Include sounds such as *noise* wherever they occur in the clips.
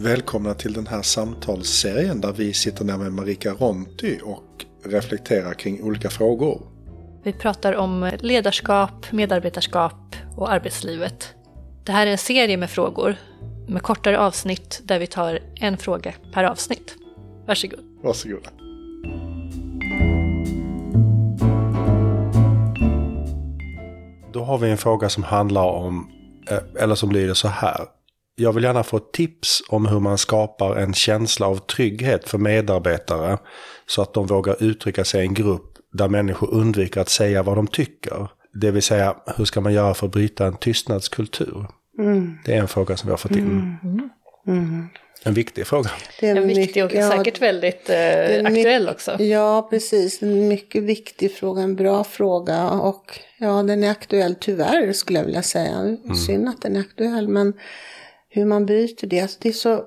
Välkomna till den här samtalsserien där vi sitter ner med Marika Ronti och reflekterar kring olika frågor. Vi pratar om ledarskap, medarbetarskap och arbetslivet. Det här är en serie med frågor med kortare avsnitt där vi tar en fråga per avsnitt. Varsågod. Varsågoda. Då har vi en fråga som handlar om, eh, eller som lyder så här. Jag vill gärna få tips om hur man skapar en känsla av trygghet för medarbetare så att de vågar uttrycka sig i en grupp där människor undviker att säga vad de tycker. Det vill säga, hur ska man göra för att bryta en tystnadskultur? Mm. Det är en fråga som vi har fått in. Mm. Mm. En viktig fråga. Det är en viktig och säkert väldigt eh, aktuell också. Ja, precis. En mycket viktig fråga, en bra fråga. Och ja, den är aktuell tyvärr skulle jag vilja säga. Mm. Synd att den är aktuell, men hur man bryter det. Alltså, det är så...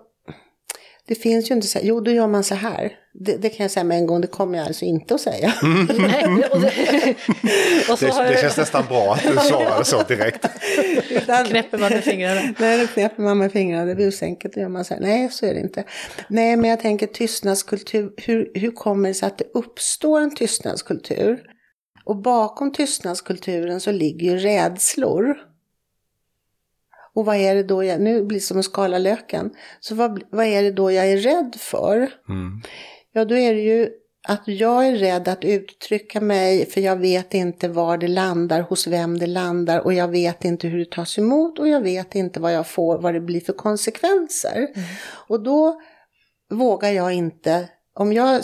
Det finns ju inte så här, jo då gör man så här. Det, det, kan jag säga med en gång, det kommer jag alltså inte att säga. Mm. det, det, känns nästan bra att du svarade så direkt. Utan, knäpper man med fingrarna? Nej, då knäpper man med fingrarna, det är busenkelt. Då gör man så här, nej så är det inte. Nej, men jag tänker tystnadskultur, hur, hur kommer det sig att det uppstår en tystnadskultur? Och bakom tystnadskulturen så ligger ju rädslor. Och vad är det då jag, nu blir det som att skala löken. Så vad, vad är det då jag är rädd för? Mm. Ja, då är det ju att jag är rädd att uttrycka mig för jag vet inte var det landar, hos vem det landar och jag vet inte hur det tas emot och jag vet inte vad jag får, vad det blir för konsekvenser. Mm. Och då vågar jag inte, om jag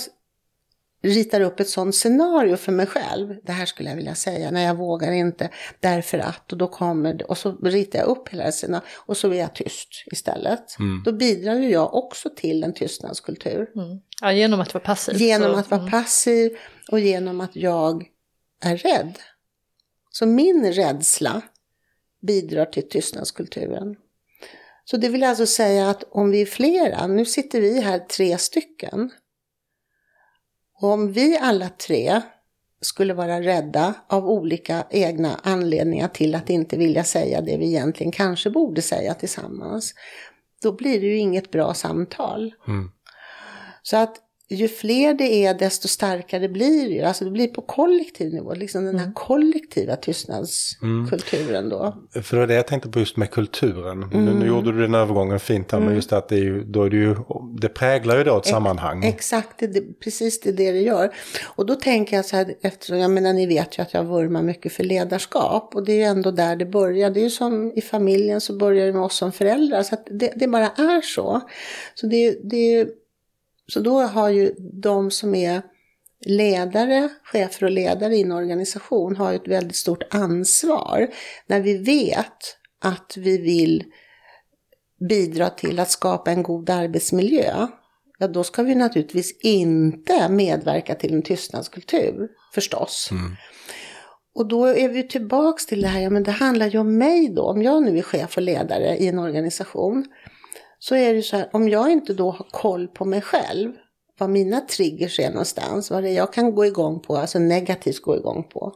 ritar upp ett sånt scenario för mig själv. Det här skulle jag vilja säga, när jag vågar inte därför att och då kommer det, och så ritar jag upp hela scenariot och så är jag tyst istället. Mm. Då bidrar ju jag också till en tystnadskultur. Mm. Ja, genom att vara passiv. Genom så, att vara mm. passiv och genom att jag är rädd. Så min rädsla bidrar till tystnadskulturen. Så det vill alltså säga att om vi är flera, nu sitter vi här tre stycken, och om vi alla tre skulle vara rädda av olika egna anledningar till att inte vilja säga det vi egentligen kanske borde säga tillsammans, då blir det ju inget bra samtal. Mm. Så att ju fler det är desto starkare blir det Alltså det blir på kollektiv nivå, liksom den här mm. kollektiva tystnadskulturen då. Mm. För det var det jag tänkte på just med kulturen. Mm. Nu, nu, mm. gjorde du den övergången fint här, men mm. just att det, är ju, då är det, ju, det präglar ju då ett Ex sammanhang. Exakt, det, precis det är det det gör. Och då tänker jag så här, eftersom, jag menar ni vet ju att jag vurmar mycket för ledarskap och det är ju ändå där det börjar. Det är ju som i familjen så börjar det med oss som föräldrar, så att det, det bara är så. Så det, det är så då har ju de som är ledare, chefer och ledare i en organisation har ett väldigt stort ansvar. När vi vet att vi vill bidra till att skapa en god arbetsmiljö, ja då ska vi naturligtvis inte medverka till en tystnadskultur, förstås. Mm. Och då är vi tillbaks till det här, ja men det handlar ju om mig då, om jag nu är chef och ledare i en organisation så är det så här, om jag inte då har koll på mig själv, vad mina triggers är någonstans, vad det är jag kan gå igång på, alltså negativt gå igång på,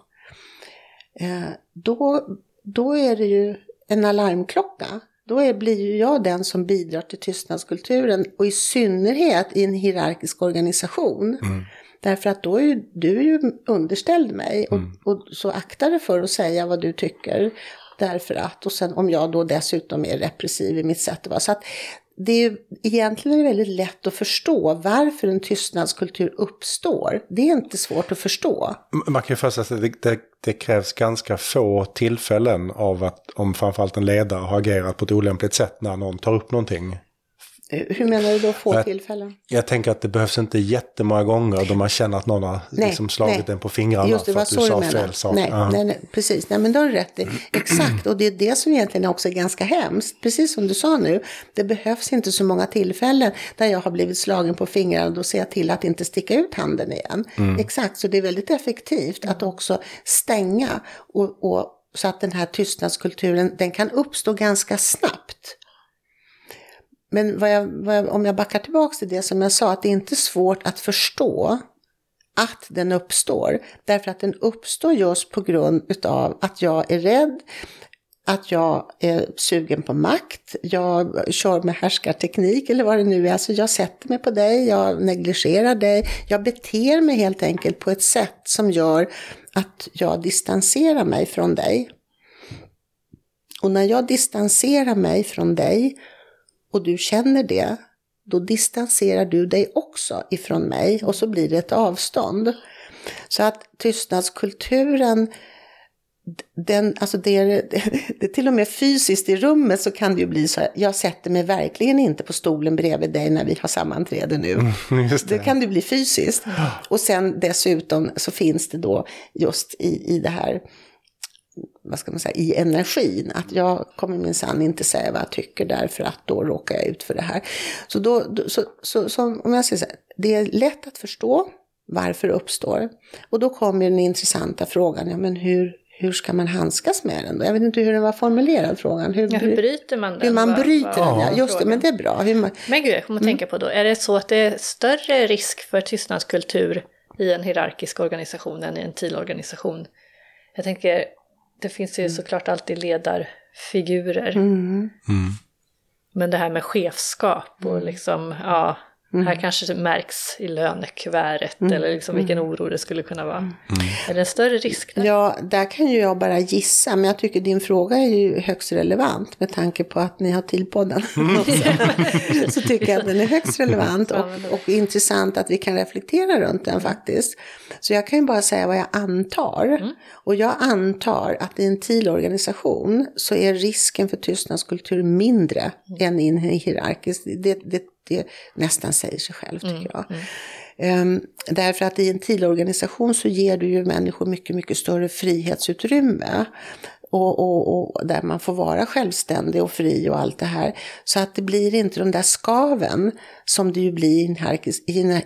eh, då, då är det ju en alarmklocka. Då är, blir ju jag den som bidrar till tystnadskulturen och i synnerhet i en hierarkisk organisation. Mm. Därför att då är ju, du är ju underställd mig och, mm. och så akta dig för att säga vad du tycker. Därför att, och sen om jag då dessutom är repressiv i mitt sätt att vara. Så att det är egentligen väldigt lätt att förstå varför en tystnadskultur uppstår. Det är inte svårt att förstå. Man kan ju föreställa sig att det, det, det, krävs ganska få tillfällen av att om framförallt en ledare har agerat på ett olämpligt sätt när någon tar upp någonting. Eh, hur menar du då få jag, tillfällen? Jag tänker att det behövs inte jättemånga gånger då man känner att någon har nej, liksom slagit nej. en på fingrarna Just det, för att du sa fel sak. Nej, uh. nej, nej, precis. Nej, men du har rätt i. Exakt, och det är det som egentligen också är ganska hemskt. Precis som du sa nu, det behövs inte så många tillfällen där jag har blivit slagen på fingrarna. Då ser jag till att inte sticka ut handen igen. Mm. Exakt, så det är väldigt effektivt att också stänga och, och så att den här tystnadskulturen, den kan uppstå ganska snabbt. Men vad jag, vad jag, om jag backar tillbaka till det som jag sa, att det är inte svårt att förstå att den uppstår. Därför att den uppstår just på grund av att jag är rädd att jag är sugen på makt, jag kör med härskarteknik eller vad det nu är. Alltså jag sätter mig på dig, jag negligerar dig, jag beter mig helt enkelt på ett sätt som gör att jag distanserar mig från dig. Och när jag distanserar mig från dig och du känner det, då distanserar du dig också ifrån mig och så blir det ett avstånd. Så att tystnadskulturen den, alltså det, är, *laughs* det, är till och med fysiskt i rummet så kan det ju bli så här, jag sätter mig verkligen inte på stolen bredvid dig när vi har sammanträde nu. Mm, *laughs* det. det. kan det bli fysiskt. Och sen dessutom så finns det då just i, i det här, vad ska man säga, i energin. Att jag kommer minsann inte säga vad jag tycker därför att då råkar jag ut för det här. Så, då, så, så, så om jag säger så här, det är lätt att förstå varför det uppstår. Och då kommer den intressanta frågan, ja men hur hur ska man handskas med den då? Jag vet inte hur den var formulerad frågan. Hur, ja, hur bryter man den? Hur man bryter den, ja. Just det, men det är bra. Man... Men gud, jag kommer att mm. tänka på då, är det så att det är större risk för tystnadskultur i en hierarkisk organisation än i en TIL-organisation? Jag tänker, det finns ju mm. såklart alltid ledarfigurer. Mm. Mm. Men det här med chefskap och mm. liksom, ja, Mm. Här kanske det märks i lönekuvertet mm. eller liksom vilken mm. oro det skulle kunna vara. Mm. Är det en större risk där? Ja, där kan ju jag bara gissa, men jag tycker din fråga är ju högst relevant med tanke på att ni har till podden. Mm. *laughs* så tycker jag att den är högst relevant och, och intressant att vi kan reflektera runt den faktiskt. Så jag kan ju bara säga vad jag antar. Mm. Och jag antar att i en TIL-organisation så är risken för tystnadskultur mindre än i en hierarkisk. Det, det det nästan säger sig själv tycker mm, jag. Mm. Um, därför att i en TIL-organisation så ger du ju människor mycket, mycket större frihetsutrymme och, och, och, där man får vara självständig och fri och allt det här. Så att det blir inte de där skaven som det ju blir i en, hierarkisk,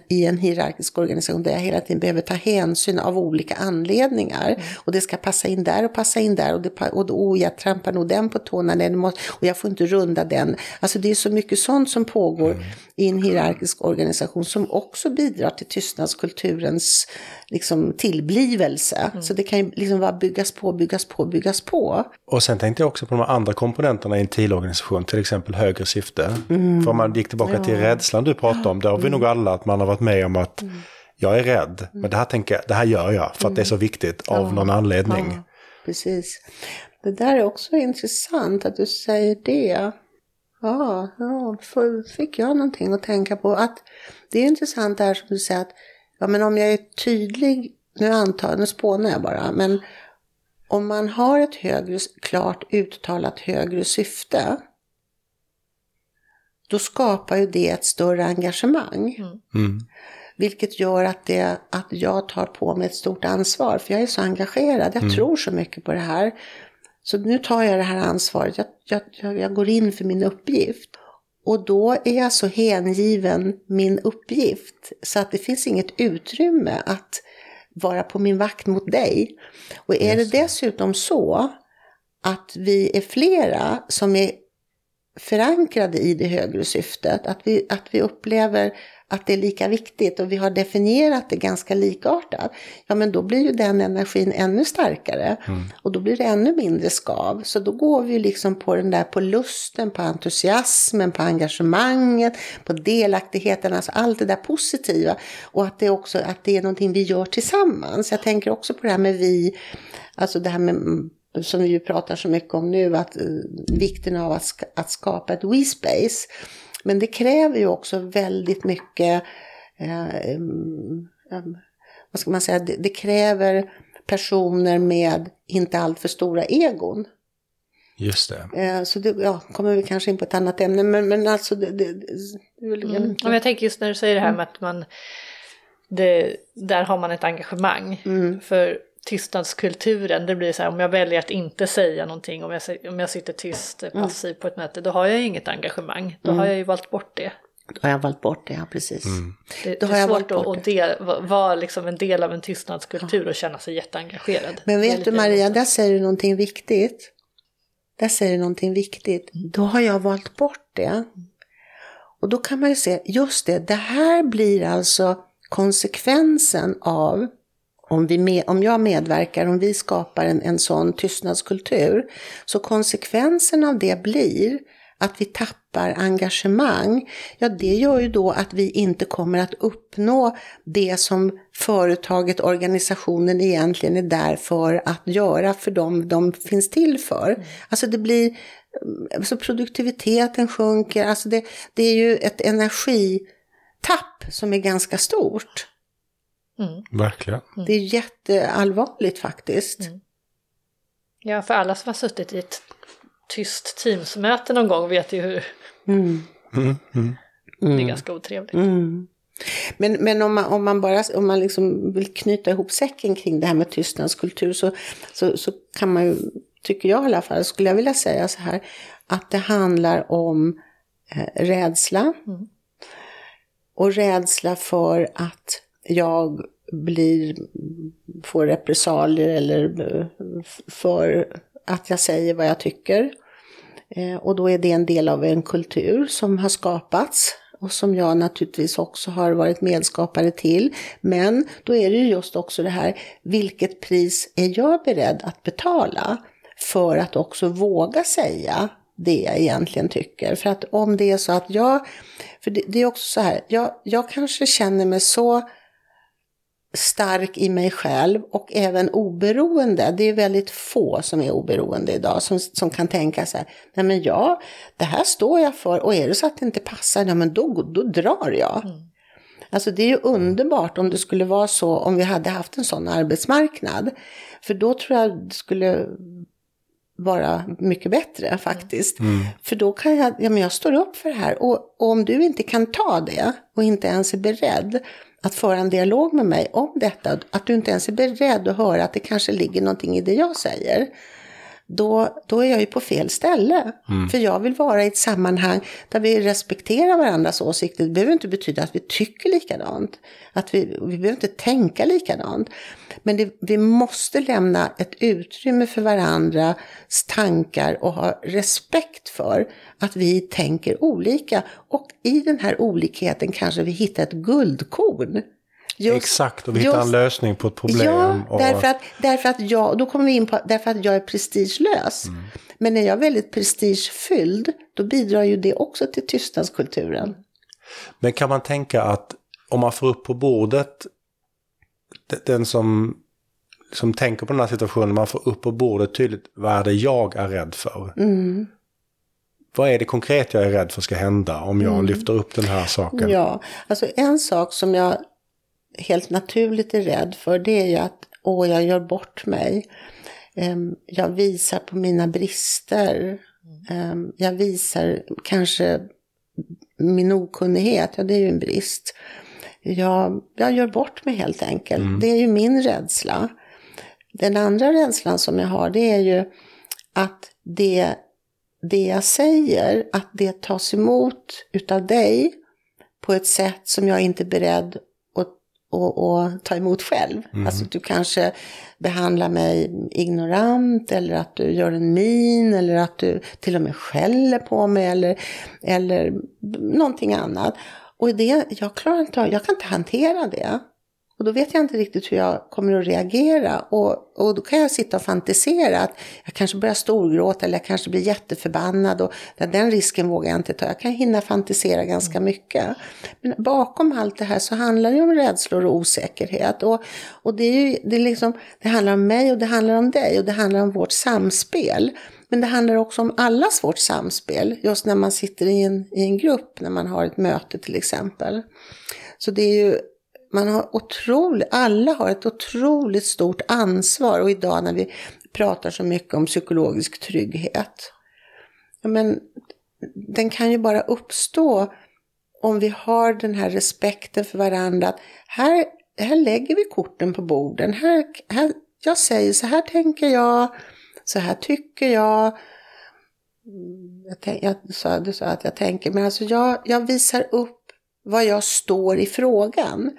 i en, hierarkisk organisation där jag hela tiden behöver ta hänsyn av olika anledningar. Mm. Och det ska passa in där och passa in där och, det, och oh, jag trampar nog den på tårna den måste, och jag får inte runda den. Alltså det är så mycket sånt som pågår mm. i en hierarkisk organisation som också bidrar till tystnadskulturens liksom, tillblivelse. Mm. Så det kan ju liksom bara byggas på, byggas på, byggas på. Och sen tänkte jag också på de andra komponenterna i en TIL-organisation, till exempel högre syfte. Mm. För om man gick tillbaka ja. till rädslan du pratade om, då har vi nog alla att man har varit med om att mm. jag är rädd, men det här, tänker, det här gör jag för att det är så viktigt av någon anledning. Ja, precis. Det där är också intressant att du säger det. Ja, ja, fick jag någonting att tänka på. Att det är intressant det här som du säger att Ja, men om jag är tydlig, nu antar nu spånar jag bara, men om man har ett högre, klart uttalat högre syfte, då skapar ju det ett större engagemang. Mm. mm. Vilket gör att, det, att jag tar på mig ett stort ansvar, för jag är så engagerad, jag mm. tror så mycket på det här. Så nu tar jag det här ansvaret, jag, jag, jag går in för min uppgift. Och då är jag så hängiven min uppgift så att det finns inget utrymme att vara på min vakt mot dig. Och är det dessutom så att vi är flera som är förankrade i det högre syftet, att vi, att vi upplever att det är lika viktigt och vi har definierat det ganska likartat, ja men då blir ju den energin ännu starkare mm. och då blir det ännu mindre skav. Så då går vi liksom på den där, på lusten, på entusiasmen, på engagemanget, på delaktigheten, alltså allt det där positiva och att det också att det är någonting vi gör tillsammans. Jag tänker också på det här med vi, alltså det här med som vi ju pratar så mycket om nu, att uh, vikten av att, att skapa ett we-space. Men det kräver ju också väldigt mycket, eh, vad ska man säga, det, det, kräver personer med inte alltför stora egon. Just det. Eh, så det, ja, kommer vi kanske in på ett annat ämne, men, men alltså det, det, det mm. Jag tänker just när du säger det här med att man, det, där har man ett engagemang. Mm. För tystnadskulturen, det blir så här om jag väljer att inte säga någonting, om jag, om jag sitter tyst, mm. passiv mm. på ett möte, då har jag inget engagemang. Då mm. har jag ju valt bort det. Då har jag valt bort det, ja precis. Mm. Det, då det är svårt att, del, vara liksom en del av en tystnadskultur och känna sig jätteengagerad. Men vet du Maria, där säger du någonting viktigt. Där säger du någonting viktigt. Då har jag valt bort det. Och då kan man ju se, just det, det här blir alltså konsekvensen av om, vi med, om jag medverkar, om vi skapar en, en sån tystnadskultur, så konsekvensen av det blir att vi tappar engagemang, ja det gör ju då att vi inte kommer att uppnå det som företaget, organisationen egentligen är där för att göra för dem de finns till för. Mm. Alltså det blir, alltså produktiviteten sjunker, alltså det, det är ju ett energitapp som är ganska stort. Mm. Verkligen. Det är jätteallvarligt faktiskt. Mm. Ja, för alla som har suttit i ett tyst Teamsmöte någon gång vet ju hur mm. Mm. Mm. det är ganska otrevligt. Mm. Men, men om, man, om man bara om man liksom vill knyta ihop säcken kring det här med tystnadskultur så, så, så kan man ju, tycker jag i alla fall, skulle jag vilja säga så här, att det handlar om eh, rädsla. Mm. Och rädsla för att jag blir, får repressalier eller eh, för att jag säger vad jag tycker. Eh, och då är det en del av en kultur som har skapats och som jag naturligtvis också har varit medskapare till. Men då är det ju just också det här, vilket pris är jag beredd att betala för att också våga säga det jag egentligen tycker. För att om det är så att jag, för det, det är också så här, jag, jag kanske känner mig så stark i mig själv och även oberoende. Det är väldigt få som är oberoende idag som, som kan tänka så här, nej men ja, det här står jag för och är det så att det inte passar, nej men då, då drar jag. Mm. Alltså det är ju underbart om det skulle vara så, om vi hade haft en sån arbetsmarknad. För då tror jag det skulle vara mycket bättre faktiskt. Mm. För då kan jag, ja men jag står upp för det här. Och, och, om du inte kan ta det och inte ens är beredd att föra en dialog med mig om detta, att du inte ens är beredd att höra att det kanske ligger någonting i det jag säger, då, då är jag ju på fel ställe. Mm. För jag vill vara i ett sammanhang där vi respekterar varandras åsikter. Det behöver inte betyda att vi tycker likadant. Att vi, vi behöver inte tänka likadant. Men det, vi måste lämna ett utrymme för varandras tankar och ha respekt för att vi tänker olika. Och i den här olikheten kanske vi hittar ett guldkorn. Just, Exakt, och vi hittar en lösning på ett problem. Ja, och... därför, att, därför att jag, då kommer vi in på, därför att jag är prestigelös. Mm. Men när jag är väldigt prestigefylld, då bidrar ju det också till tystnadskulturen. Men kan man tänka att om man får upp på bordet den som, som tänker på den här situationen, man får upp på bordet tydligt vad är det jag är rädd för. Mm. Vad är det konkret jag är rädd för ska hända om jag mm. lyfter upp den här saken? Ja, alltså en sak som jag helt naturligt är rädd för det är ju att åh, jag gör bort mig. Ehm, jag visar på mina brister. Ehm, jag visar kanske min okunnighet, ja det är ju en brist. Jag, jag gör bort mig helt enkelt. Mm. Det är ju min rädsla. Den andra rädslan som jag har det är ju att det, det jag säger, att det tas emot utav dig på ett sätt som jag inte är beredd och, och ta emot själv. Mm. Alltså du kanske behandlar mig ignorant eller att du gör en min eller att du till och med skäller på mig eller, eller någonting annat. Och det, jag, klarar inte, jag kan inte hantera det. Och då vet jag inte riktigt hur jag kommer att reagera. Och, och då kan jag sitta och fantisera att jag kanske börjar storgråta eller jag kanske blir jätteförbannad. Och den risken vågar jag inte ta. Jag kan hinna fantisera ganska mm. mycket. Men bakom allt det här så handlar det om rädslor och osäkerhet. Och, och det, är ju, det, är liksom, det handlar om mig och det handlar om dig och det handlar om vårt samspel. Men det handlar också om allas vårt samspel, just när man sitter i en, i en grupp, när man har ett möte till exempel. Så det är ju man har otroligt, alla har ett otroligt stort ansvar och idag när vi pratar så mycket om psykologisk trygghet. Men den kan ju bara uppstå om vi har den här respekten för varandra. Att här, här lägger vi korten på borden. Här, här, jag säger så här tänker jag, så här tycker jag. Jag, tänk, jag sa, du sa att jag tänker, men alltså jag, jag visar upp vad jag står i frågan.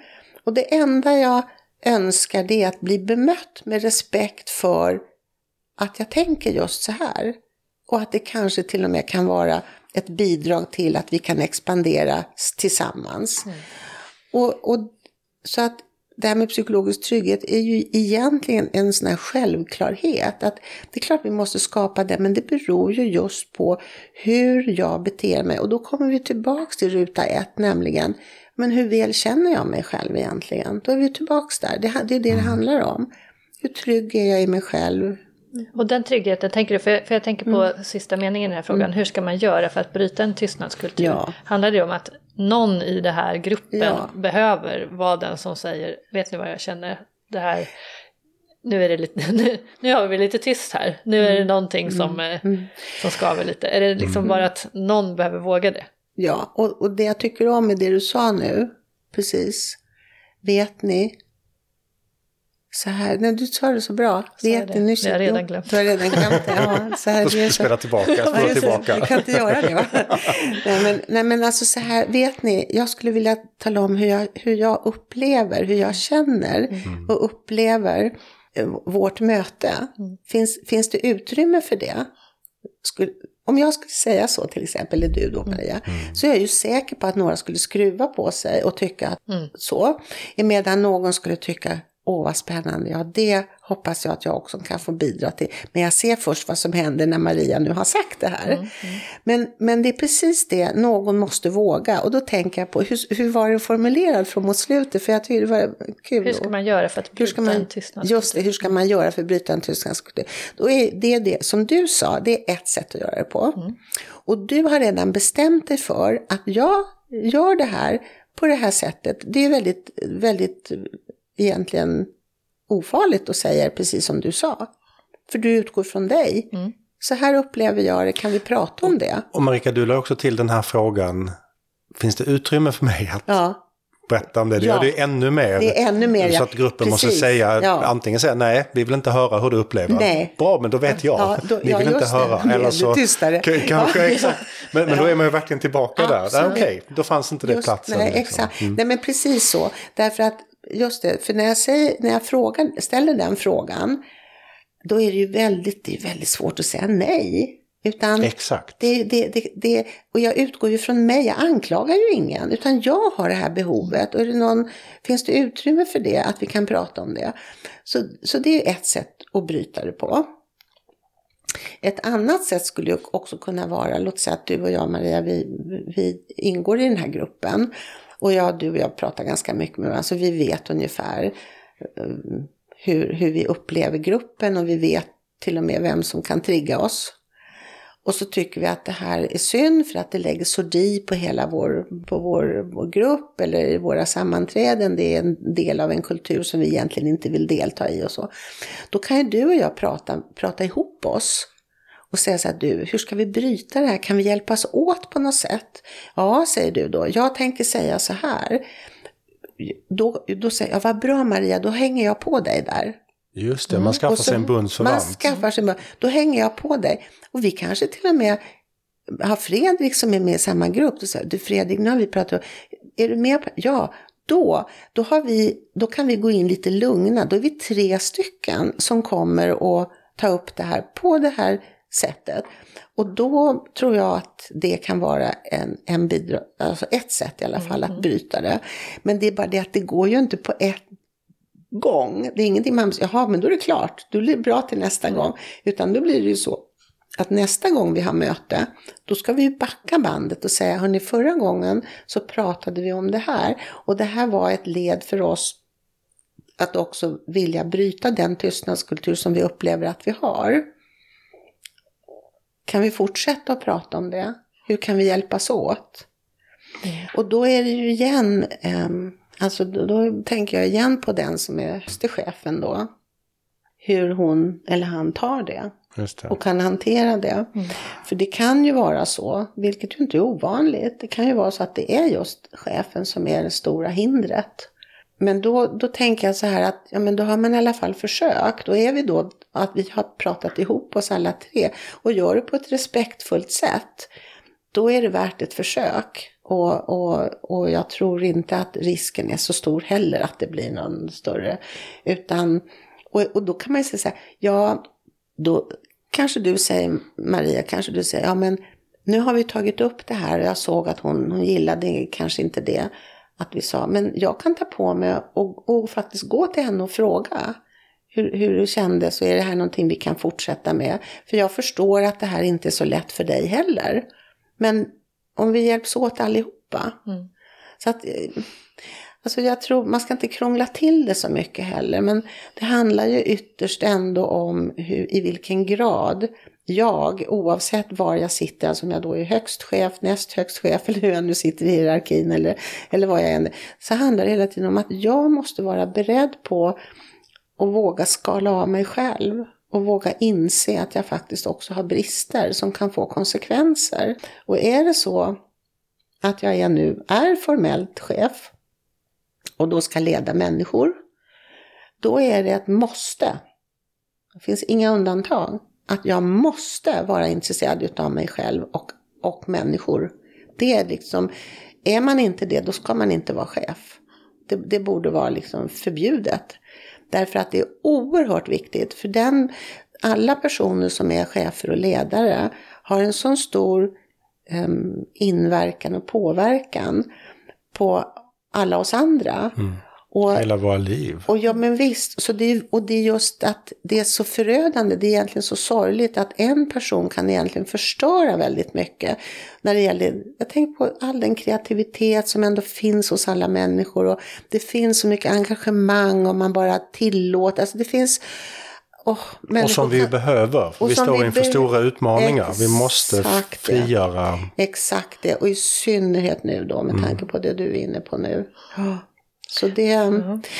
Och det enda jag önskar det är att bli bemött med respekt för att jag tänker just så här. Och att det kanske till och med kan vara ett bidrag till att vi kan expandera tillsammans. Mm. Och, och, så att det här med psykologisk trygghet är ju egentligen en sån här självklarhet. Att det är klart vi måste skapa det, men det beror ju just på hur jag beter mig. Och då kommer vi tillbaks till ruta ett, nämligen men hur väl känner jag mig själv egentligen? Då är vi tillbaks där. Det, det är det det handlar om. Hur trygg är jag i mig själv? Och den tryggheten, tänker du, för jag, för jag tänker på mm. sista meningen i den här frågan, mm. hur ska man göra för att bryta en tystnadskultur? Ja. Handlar det om att någon i den här gruppen ja. behöver vara den som säger, vet ni vad jag känner, det här, nu är det lite, *laughs* nu, nu har vi lite tyst här, nu är det mm. någonting som, mm. mm. som skaver lite. Är det liksom mm. bara att någon behöver våga det? Ja, och, och det jag tycker om är det du sa nu, precis. Vet ni, så här, nej, du sa det så bra. Det. Nu, det har jag redan glömt. Du har redan glömt det. Ja, så här, du spela tillbaka, spela tillbaka. Du kan inte göra det va? nej, men, nej men alltså så här, vet ni, jag skulle vilja tala om hur jag, hur jag upplever, hur jag känner mm. och upplever eh, vårt möte. Mm. Finns, finns det utrymme för det? Skulle, om jag skulle säga så till exempel, eller du då mm. Maria, mm. så är jag ju säker på att några skulle skruva på sig och tycka mm. så. Medan någon skulle tycka, Åh, vad spännande. Ja, det hoppas jag att jag också kan få bidra till. Men jag ser först vad som händer när Maria nu har sagt det här. Mm, mm. Men, men det är precis det, någon måste våga. Och då tänker jag på, hur, hur var den formulerad från mot slutet? För jag tycker det var kul. Hur ska man göra för att bryta man, en tystnadskultur? Just det, hur ska man göra för att bryta en tystnadskultur? Då är det det, som du sa, det är ett sätt att göra det på. Mm. Och du har redan bestämt dig för att jag gör det här på det här sättet. Det är väldigt, väldigt egentligen ofarligt och säger precis som du sa. För du utgår från dig. Mm. Så här upplever jag det, kan vi prata om det? Och Marika, du la också till den här frågan, finns det utrymme för mig att ja. berätta om det? Det ja. gör det ännu mer. Det är ännu mer, Så att gruppen Precis. måste säga, ja. antingen säga nej, vi vill inte höra hur du upplever. Nej. Bra, men då vet jag. Ja, då, Ni vill inte höra. Det. Eller så, tystare. Kanske, *laughs* exakt. Men, men då är man ju verkligen tillbaka där. Okej, okay, då fanns inte det just, platsen. Nej, liksom. exakt. Mm. Nej, men precis så. Därför att just det, för när jag, säger, när jag frågar, ställer den frågan, då är det ju väldigt, det är väldigt svårt att säga nej. Utan Exakt. Det, det, det, det, och jag utgår ju från mig, jag anklagar ju ingen, utan jag har det här behovet. Och är det någon, finns det utrymme för det, att vi kan prata om det? Så, så det är ett sätt att bryta det på. Ett annat sätt skulle ju också kunna vara, låt säga att du och jag Maria, vi, vi ingår i den här gruppen. Och jag, du och jag pratar ganska mycket med varandra, så vi vet ungefär ehm, hur, hur vi upplever gruppen och vi vet till och med vem som kan trigga oss. Och så tycker vi att det här är synd för att det lägger sordi på hela vår, på vår, vår grupp eller våra sammanträden. Det är en del av en kultur som vi egentligen inte vill delta i och så. Då kan ju du och jag prata, prata ihop oss och säga så här, du, hur ska vi bryta det här? Kan vi hjälpas åt på något sätt? Ja, säger du då, jag tänker säga så här. Då, då säger jag, vad bra Maria, då hänger jag på dig där. Just det, man skaffar mm. sig en bundsförvant. Man skaffar sig en Då hänger jag på dig. Och vi kanske till och med har Fredrik som är med i samma grupp. Då säger du Fredrik, nu har vi pratat är du med på Ja, då, då, har vi, då kan vi gå in lite lugna. Då är vi tre stycken som kommer att ta upp det här på det här sättet. Och då tror jag att det kan vara en, en bidrag, alltså ett sätt i alla fall mm. att bryta det. Men det är bara det att det går ju inte på ett gång. Det är ingenting man jaha men då är det klart, då blir bra till nästa mm. gång. Utan då blir det ju så att nästa gång vi har möte, då ska vi backa bandet och säga, hörni förra gången så pratade vi om det här. Och det här var ett led för oss att också vilja bryta den tystnadskultur som vi upplever att vi har. Kan vi fortsätta att prata om det? Hur kan vi hjälpas åt? Mm. Och då är det ju igen, eh, alltså då, då, tänker jag igen på den som är chefen då. Hur hon eller han tar det. det. Och kan hantera det. Mm. För det kan ju vara så, vilket ju inte är ovanligt. Det kan ju vara så att det är just chefen som är det stora hindret. Men då, då tänker jag så här att ja, men då har man i alla fall försökt. Då är vi då att vi har pratat ihop oss alla tre och gör det på ett respektfullt sätt. Då är det värt ett försök. Och, och, och jag tror inte att risken är så stor heller att det blir någon större. Utan, och, och då kan man ju säga så här, ja, då kanske du säger, Maria, kanske du säger, ja men nu har vi tagit upp det här och jag såg att hon, hon gillade kanske inte det att vi sa, men jag kan ta på mig och, och faktiskt gå till henne och fråga hur, hur det kändes och är det här någonting vi kan fortsätta med? För jag förstår att det här inte är så lätt för dig heller. Men om vi hjälps åt allihopa. Mm. Så att, eh, alltså jag tror, man ska inte krångla till det så mycket heller. Men det handlar ju ytterst ändå om hur, i vilken grad jag, oavsett var jag sitter, alltså om jag då är högst chef, näst högst chef *laughs* eller hur jag nu sitter i hierarkin eller, eller vad jag än är, så handlar det hela tiden om att jag måste vara beredd på att våga skala av mig själv och våga inse att jag faktiskt också har brister som kan få konsekvenser. Och är det så att jag är nu är formellt chef och då ska leda människor, då är det ett måste. Det finns inga undantag. Att jag måste vara intresserad av mig själv och, och människor. Det är liksom, är man inte det, då ska man inte vara chef. Det, det borde vara liksom förbjudet. Därför att det är oerhört viktigt. För den, alla personer som är chefer och ledare har en sån stor um, inverkan och påverkan på alla oss andra. Mm. Och, Hela våra liv. och ja men visst, så det, och det är just att det är så förödande, det är egentligen så sorgligt att en person kan egentligen förstöra väldigt mycket. När det gäller, jag tänker på all den kreativitet som ändå finns hos alla människor och det finns så mycket engagemang om man bara tillåter, alltså det finns oh, Och som vi kan- behöver. Vi står vi inför be- stora utmaningar. Vi måste det. frigöra. Exakt det, och i synnerhet nu då med tanke på det du är inne på nu. Så det,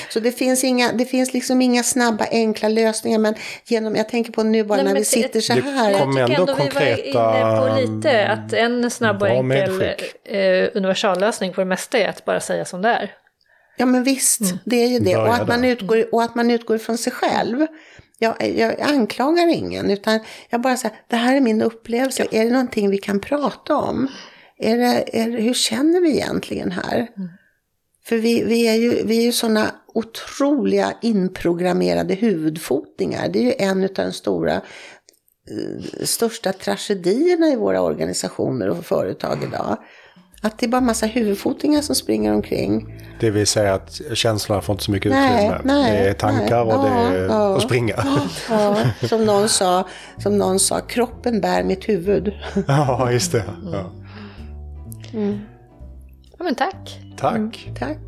så det finns inga, det finns liksom inga snabba enkla lösningar men genom, jag tänker på nu bara Nej, när vi sitter så här. Jag kommer tycker ändå ändå vi var konkreta, inne på lite att en snabb och enkel eh, universallösning på det mesta är att bara säga som det är. Ja men visst, det är ju det. Och att, man utgår, och att man utgår från sig själv. Jag, jag anklagar ingen, utan jag bara säger, det här är min upplevelse. Är det någonting vi kan prata om? Är det, är det, hur känner vi egentligen här? För vi, vi är ju, vi är ju sådana otroliga inprogrammerade huvudfotningar. Det är ju en av de stora, eh, största tragedierna i våra organisationer och företag idag. Att det är bara massa huvudfotingar som springer omkring. Det vill säga att känslorna får inte så mycket Nej, utrymme. nej, det är tankar nej. och det är Ja, att springa. Ja, som någon sa, som någon sa, kroppen bär mitt huvud. ja, just det. Ja. Ja, men tack. Tack. Tack.